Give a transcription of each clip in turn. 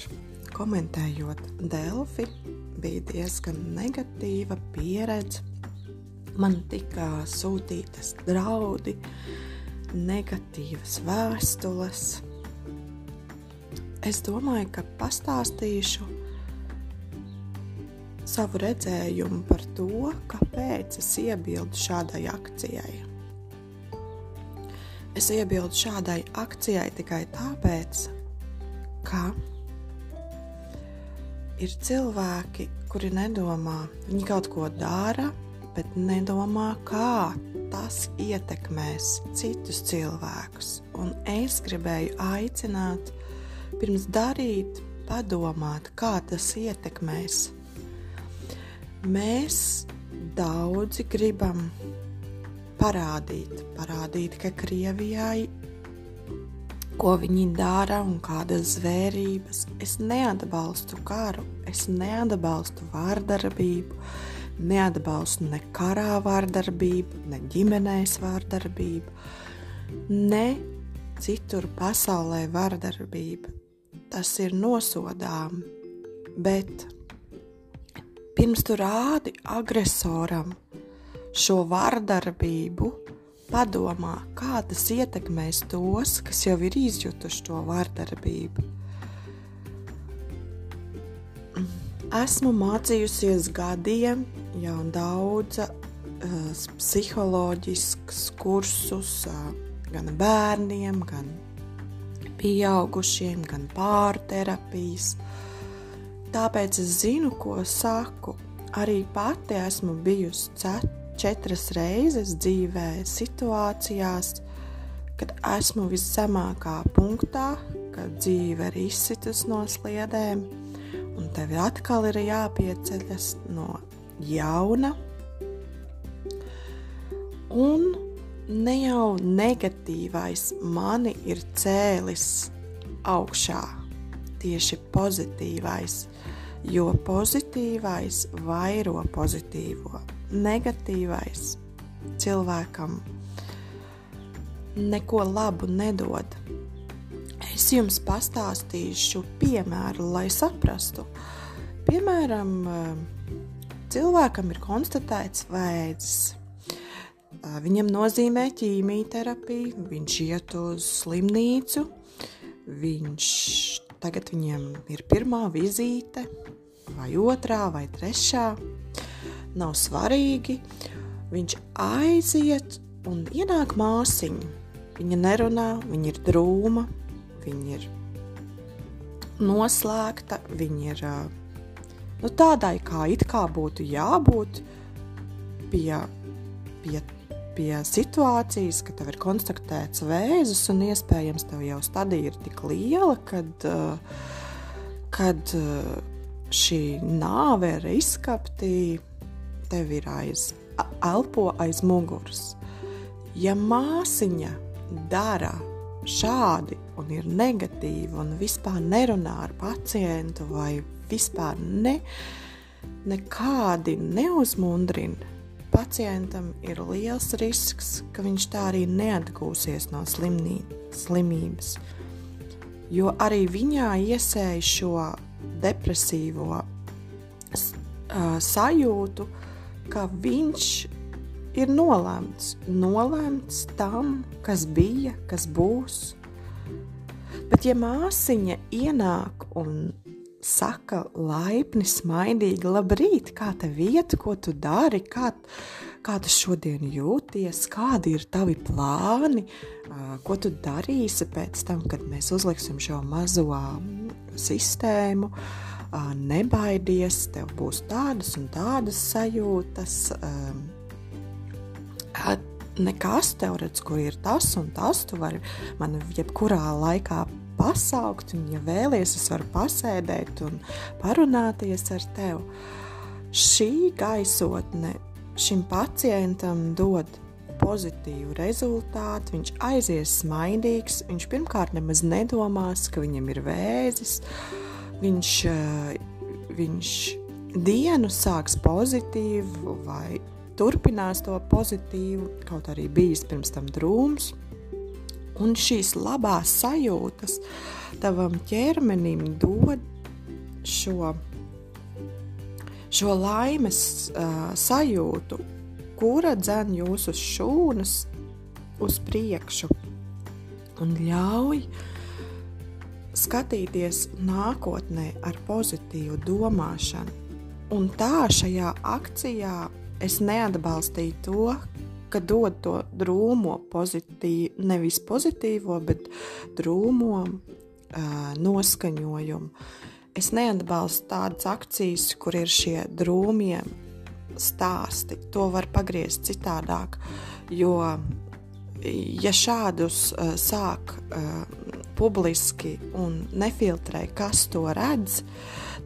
vakar, komentējot Delfi, bija diezgan negatīva pieredze. Man tika sūtītas draudi, negatīvas vēstules. Es domāju, ka pastāstīšu savu redzējumu par to, kāpēc es iebildu šādai akcijai. Es iebildu šādai akcijai tikai tāpēc, ka ir cilvēki, kuri nedomā, viņi kaut ko dara, bet nedomā, kā tas ietekmēs citus cilvēkus. Un es gribēju aicināt, pirms darīt, padomāt, kā tas ietekmēs. Mēs daudzi gribam parādīt, parādīt, ka Krievijai ko viņi dara un kādas zvērības. Es neatbalstu karu, es neatbalstu vārdarbību, neatbalstu ne karā vārdarbību, ne ģimenēs vārdarbību, ne citur pasaulē vārdarbību. Tas ir nosodām, bet pirms tu rādi agresoram šo vārdarbību, padomā, kā tas ietekmēs tos, kas jau ir izjutuši to vardarbību. Esmu mācījusies gadiem, jau daudz uh, psiholoģiskus kursus uh, gan bērniem, gan pieaugušiem, gan pārterapijas. Tāpēc es zinu, ko saku. Arī pati esmu bijusi cet četras reizes dzīvē situācijās, kad esmu viszemākā punktā, kad dzīve ir izsitus no sliedēm, un tev atkal ir jāpieceļas no jauna. Un ne jau negatīvais mani ir cēlis augšā, tieši pozitīvais, jo pozitīvais vairo pozitīvo negatīvais cilvēkam neko labu nedod. Es jums pastāstīšu piemēru, lai saprastu. Piemēram, cilvēkam ir konstatēts vēzis. Viņam nozīmē ķīmijterapija, viņš iet uz slimnīcu, viņš tagad viņam ir pirmā vizīte, vai otrā, vai trešā nav svarīgi. Viņš aiziet un ienāk māsiņa. Viņa nerunā, viņa ir drūma, viņa ir noslēgta, viņa ir nu, tādai, kā it kā būtu jābūt pie, pie, pie situācijas, ka tev ir konstatēts vēzis un iespējams tev jau stadija ir tik liela, kad, kad šī nāve ir izskaptīta tev ir aiz, elpo aiz muguras. Ja māsiņa dara šādi un ir negatīva un vispār nerunā ar pacientu vai vispār ne, nekādi neuzmundrina, pacientam ir liels risks, ka viņš tā arī neatgūsies no slimnī, slimības. Jo arī viņā iesēja šo depresīvo uh, sajūtu, ka viņš ir nolēmts, nolēmts tam, kas bija, kas būs. Bet, ja māsiņa ienāk un saka laipni, smaidīgi, labrīt, kā tev iet, ko tu dari, kā, kā tu šodien jūties, kādi ir tavi plāni, ko tu darīsi pēc tam, kad mēs uzliksim šo mazo sistēmu. Uh, nebaidies, tev būs tādas un tādas sajūtas. Nekas kur ir tas un tas. Tu vari man jebkurā laikā pasaukt, un, ja vēlies, es varu pasēdēt un parunāties ar tevi. Šī gaisotne šim pacientam dod pozitīvu rezultātu, viņš aizies smaidīgs, viņš pirmkārt nemaz nedomās, ka viņam ir vēzis, uh, viņš, eh, viņš dienu sāks pozitīvu vai turpinās to pozitīvu, kaut arī bijis pirms tam drūms. Un šīs labās sajūtas tavam ķermenim dod šo, šo laimes uh, sajūtu, kura dzen jūsu šūnas uz priekšu un ļauj skatīties nākotnē ar pozitīvu domāšanu. Un tā šajā akcijā es neatbalstīju to, ka dod to drūmo pozitīvu, nevis pozitīvo, bet drūmo uh, noskaņojumu. Es neatbalstu tādas akcijas, kur ir šie drūmie stāsti. To var pagriezt citādāk, jo ja šādus uh, sāk uh, publiski un nefiltrē, kas to redz,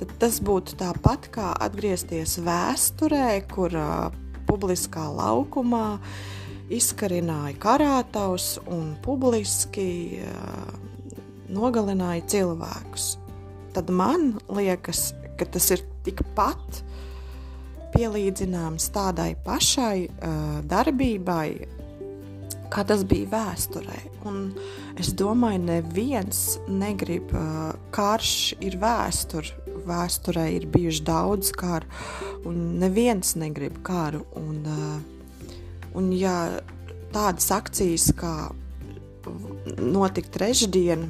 tad tas būtu tāpat kā atgriezties vēsturē, kur uh, publiskā laukumā izkarināja karātaus un publiski uh, nogalināja cilvēkus. Tad man liekas, ka tas ir tikpat pielīdzināms tādai pašai uh, darbībai, kā tas bija vēsturē. Un es domāju, neviens negrib, karš ir vēsture. Vēsturē ir bijuši daudz karu, un neviens negrib karu. Un, un ja tādas akcijas kā notika trešdien,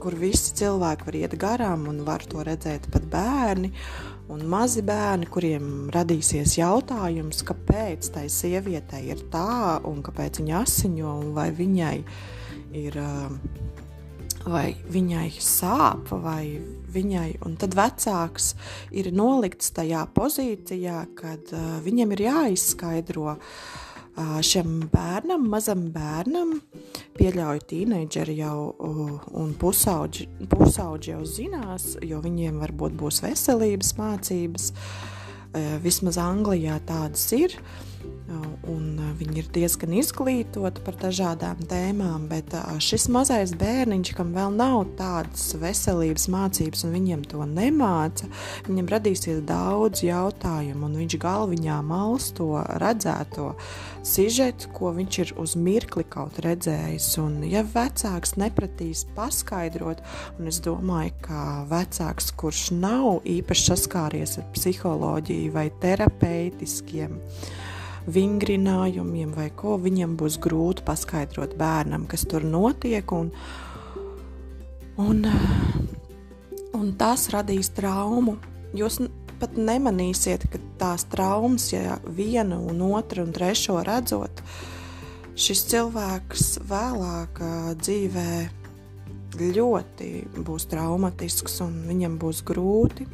kur visi cilvēki var iet garām un var to redzēt pat bērni, Un mazi bērni, kuriem radīsies jautājums, kāpēc tai sievietei ir tā, un kāpēc viņa asiņo, un vai viņai ir, vai viņai sāp, vai viņai, un tad vecāks ir nolikts tajā pozīcijā, kad viņam ir jāizskaidro, šim bērnam, mazam bērnam, pieļauju tīneidžeri jau un pusauģi, pusauģi jau zinās, jo viņiem varbūt būs veselības mācības. Vismaz Anglijā tādas ir. Uh, un viņi ir diezgan izglītoti par dažādām tēmām, bet šis mazais bērniņš, kam vēl nav tādas veselības mācības, un viņiem to nemāca, viņam radīsies daudz jautājumu, un viņš galviņā mals to redzēto sižetu, ko viņš ir uz mirkli kaut redzējis. Un, ja vecāks nepratīs paskaidrot, un es domāju, ka vecāks, kurš nav īpaši saskāries ar psiholoģiju vai terapeitiskiem, vingrinājumiem vai ko, viņam būs grūti paskaidrot bērnam, kas tur notiek. Un, un, un tas radīs traumu. Jūs pat nemanīsiet, ka tās traumas, ja vienu, un otru un trešo redzot, šis cilvēks vēlāk dzīvē ļoti būs traumatisks un viņam būs grūti.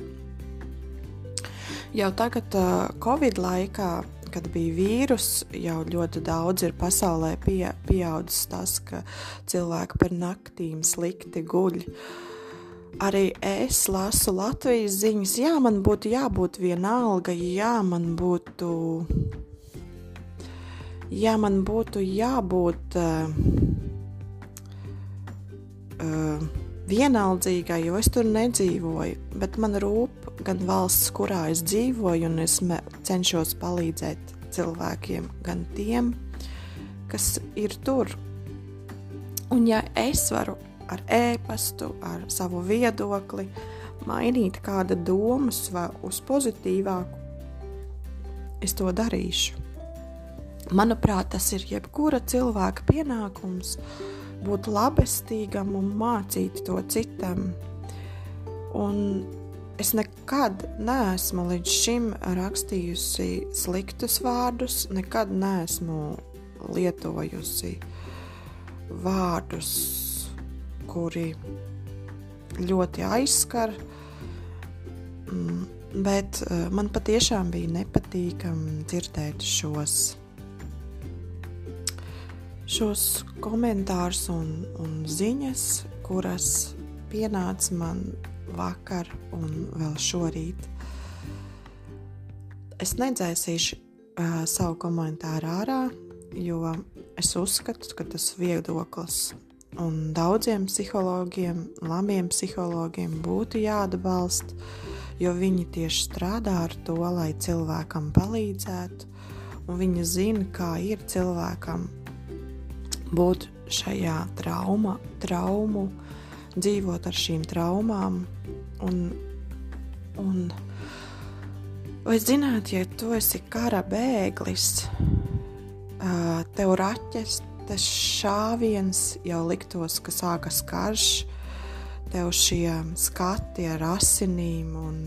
Jau tagad, Covid laikā, kad bija vīrus, jau ļoti daudz ir pasaulē pie, pieaudzis tas, ka cilvēki par naktīm slikti guļ. Arī es lasu Latvijas ziņas, jā, man būtu jābūt vienalga, jā, man būtu, jā, man būtu jābūt uh, uh, vienaldzīgai, jo es tur nedzīvoju, bet man rūp gan valsts, kurā es dzīvoju, un es cenšos palīdzēt cilvēkiem, gan tiem, kas ir tur. Un ja es varu ar ēpastu, ar savu viedokli mainīt kāda domas vai uz pozitīvāku, es to darīšu. Manuprāt, tas ir jebkura cilvēka pienākums būt labestīgam un mācīt to citam. Un Es nekad neesmu līdz šim rakstījusi sliktus vārdus, nekad neesmu lietojusi vārdus, kuri ļoti aizskar. Mm, bet eh, man patiešām bija nepatīkami dzirdēt šos, šos komentārus un, un ziņas, kuras pienāca man vakar un vēl šorīt. Es nedzēsīšu uh, savu komentāru ārā, jo es uzskatu, ka tas viedoklis un daudziem psihologiem, labiem psihologiem būtu jāatbalsta, jo viņi tieši strādā ar to, lai cilvēkam palīdzētu, un viņi zina, kā ir cilvēkam būt šajā trauma, traumu dzīvot ar šīm traumām. Un Un, vai zināt, ja tu esi kara bēglis, tev raķes, tas šāviens jau liktos, ka sākas karš, tev šie skati ar asinīm un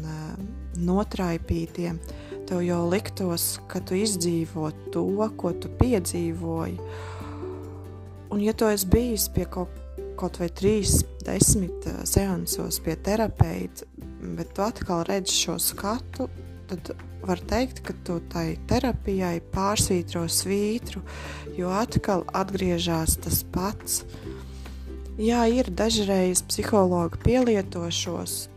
notraipītiem, tev jau liktos, ka tu izdzīvo to, ko tu piedzīvoji. Un, ja tu esi bijis pie kaut, kaut vai trīs, desmit seansos pie terapeita, bet tu atkal redzi šo skatu, tad var teikt, ka tu tai terapijai pārsvītro svītru, jo atkal atgriežas tas pats. Jā, ir dažreiz psihologi pielieto šos,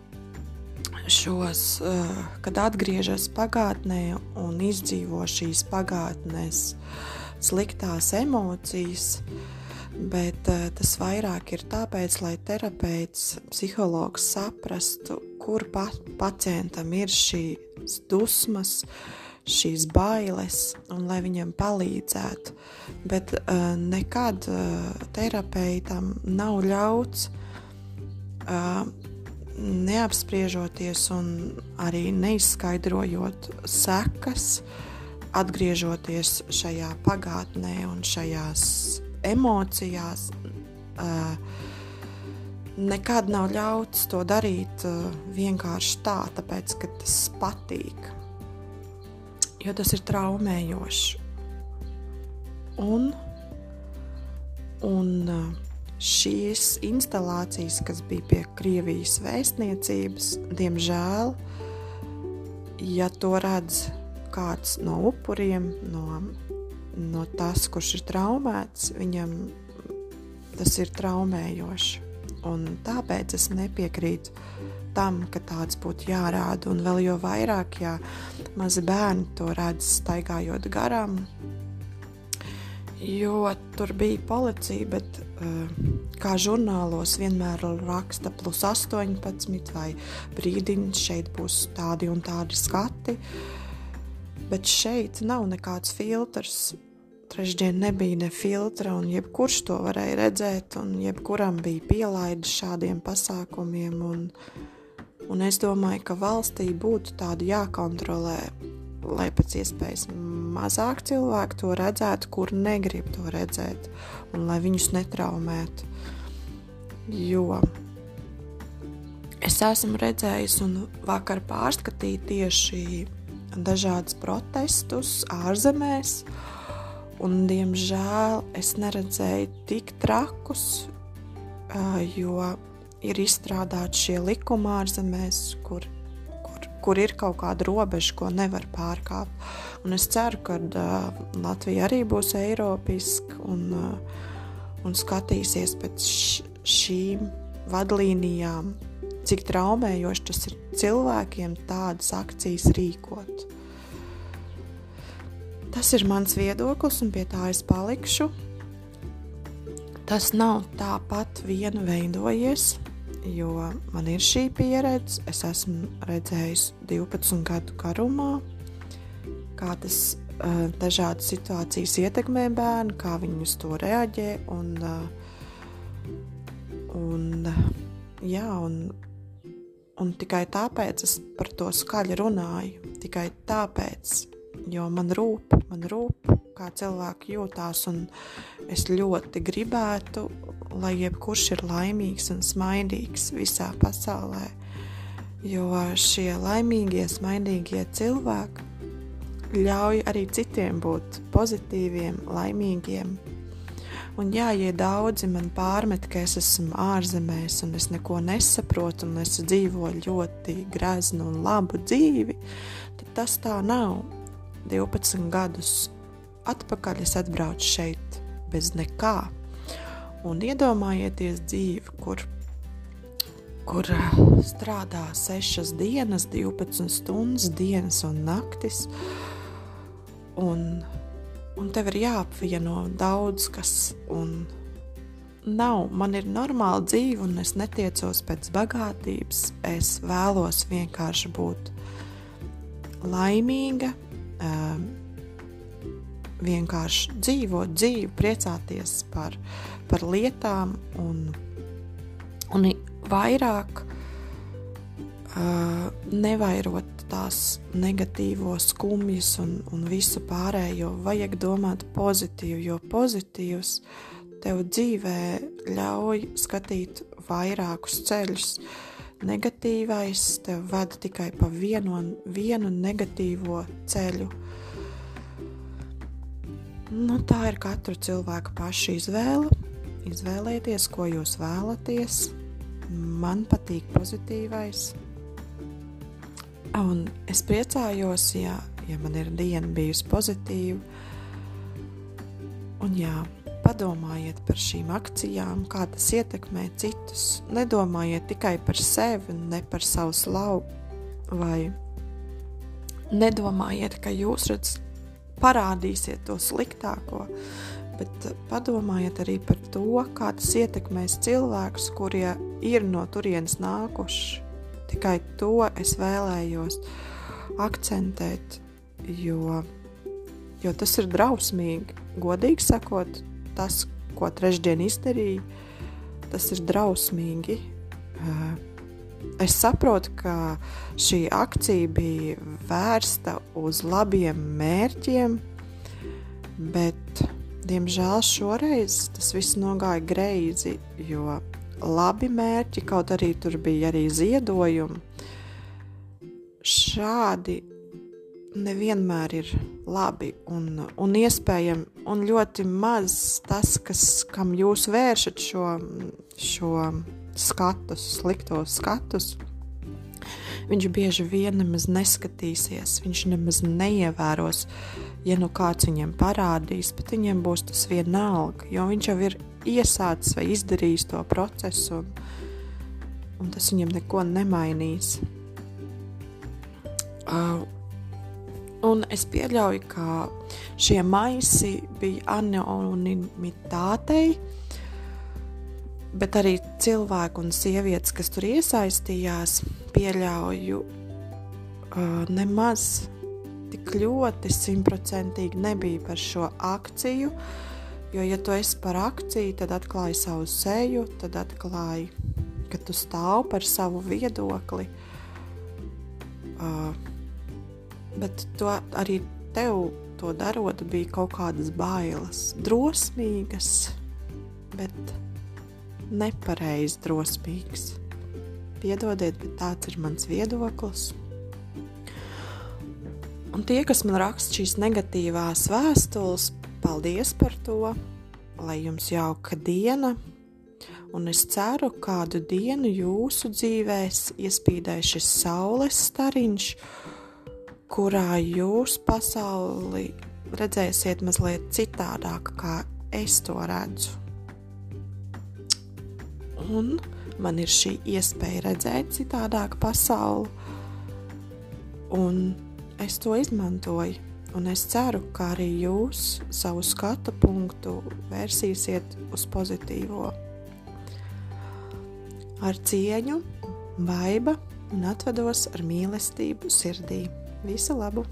uh, kad atgriežas pagātnē un izdzīvo šīs pagātnes sliktās emocijas. Bet uh, tas vairāk ir tāpēc, lai terapeits, psihologs saprastu, kur pa pacientam ir šīs dusmas, šīs bailes, un lai viņam palīdzētu. Bet uh, nekad uh, terapeitam nav ļauts neapspriežoties un arī neizskaidrojot sekas, atgriežoties šajā pagātnē un šajās emocijās. Nekad nav ļauts to darīt vienkārši tā, tāpēc ka tas patīk. Jo tas ir traumējoši. Un, un šīs instalācijas, kas bija pie Krievijas vēstniecības, diemžēl, ja to redz kāds no upuriem, no, no tas, kurš ir traumēts, viņam tas ir traumējoši. Un tāpēc es nepiekrītu tam, ka tāds būtu jārāda. Un vēl jo vairāk, ja mazi bērni to redz staigājot garām, jo tur bija policija, bet uh, kā žurnālos vienmēr raksta plus 18 vai brīdina, šeit būs tādi un tādi skati. Bet šeit nav nekāds filtrs. Trešdien nebija ne filtra, un jebkurš to varēja redzēt, un jebkuram bija pielaide šādiem pasākumiem. Un, un es domāju, ka valstī būtu tādi jākontrolē, lai pēc iespējas mazāk cilvēku to redzētu, kur negrib to redzēt, un lai viņus netraumētu. Jo es esmu redzējis un vakar pārskatīju tieši dažādus protestus ārzemēs. Un, diemžēl es neredzēju tik trakus, jo ir izstrādāti šie likumi ārzemēs, kur, kur, kur ir kaut kāda robeža, ko nevar pārkāpt. Un es ceru, ka Latvija arī būs eiropiska un, un skatīsies pēc šīm vadlīnijām, cik traumējoši tas ir cilvēkiem tādas akcijas rīkot. Tas ir mans viedoklis, un pie tā es palikšu. Tas nav tāpat vien veidojies, jo man ir šī pieredze. Es esmu redzējis 12 gadu garumā, kā tas uh, dažādas situācijas ietekmē bērnu, kā viņi uz to reaģē. Un, uh, un, jā, un, un tikai tāpēc es par to skaļi runāju. Tikai tāpēc, jo man rūp, man rūp, kā cilvēki jūtās, un es ļoti gribētu, lai jebkurš ir laimīgs un smaidīgs visā pasaulē, jo šie laimīgie, smaidīgie cilvēki ļauj arī citiem būt pozitīviem, laimīgiem. Un jā, ja daudzi man pārmet, ka es esmu ārzemēs un es neko nesaprotu un es dzīvoju ļoti greznu un labu dzīvi, tad tas tā nav 12 gadus atpakaļ es atbraucu šeit bez nekā. Un iedomājieties dzīvi, kur, kur eh, strādā 6 dienas, 12 stundas, dienas un naktis. Un, un tev ir jāapvieno daudz kas. Un nav, man ir normāla dzīve, un es netiecos pēc bagātības. Es vēlos vienkārši būt laimīga, um, vienkārši dzīvot dzīvi, priecāties par, par lietām un, un vairāk uh, nevairot tās negatīvos skumjas un, un visu pārējo. Vajag domāt pozitīvi, jo pozitīvs tev dzīvē ļauj skatīt vairākus ceļus. Negatīvais tev veda tikai pa vienu, vienu negatīvo ceļu. Nu, tā ir katra cilvēka paša izvēle. Izvēlieties, ko jūs vēlaties. Man patīk pozitīvais. Un es priecājos, ja, ja man ir diena bijusi pozitīva. Un jā, padomājiet par šīm akcijām, kā tas ietekmē citus. Nedomājiet tikai par sevi, ne par savu slavu, vai nedomājiet, ka jūs redzat parādīsiet to sliktāko, bet padomājiet arī par to, kā tas ietekmēs cilvēkus, kurie ir no turienes nākuši. Tikai to es vēlējos akcentēt, jo, jo tas ir drausmīgi. Godīgi sakot, tas, ko trešdien izdarīja, tas ir drausmīgi. Uh, Es saprotu, ka šī akcija bija vērsta uz labiem mērķiem, bet, diemžēl, šoreiz tas viss nogāja greizi, jo labi mērķi, kaut arī tur bija arī ziedojumi, šādi nevienmēr ir labi un, un iespējami, un ļoti maz tas, kas, kam jūs vēršat šo, šo skatus, sliktos skatus, viņš bieži vien nemaz neskatīsies, viņš nemaz neievēros, ja nu kāds viņiem parādīs, bet viņiem būs tas vienalga, jo viņš jau ir iesācis vai izdarījis to procesu, un, un tas viņam neko nemainīs. Uh, un es pieļauju, ka šie maisi bija anonimitātei, bet arī cilvēku un sievietes, kas tur iesaistījās, pieļauju, uh, nemaz tik ļoti simtprocentīgi nebija par šo akciju. Jo, ja tu esi par akciju, tad atklāji savu seju, tad atklāji, ka tu stāv par savu viedokli. Uh, bet to arī tev to darot, bija kaut kādas bailes, drosmīgas, bet nepareizi drosmīgs. Piedodiet, bet tāds ir mans viedoklis. Un tie, kas man raksta šīs negatīvās vēstules, paldies par to, lai jums jauka diena, un es ceru, kādu dienu jūsu dzīvēs iespīdēs šis saules stariņš, kurā jūs pasauli redzēsiet mazliet citādāk, kā es to redzu un man ir šī iespēja redzēt citādāku pasauli, un es to izmantoju. Un es ceru, ka arī jūs savu skatu punktu vērsīsiet uz pozitīvo. Ar cieņu, baiba un atvados ar mīlestību sirdī. Visu labu!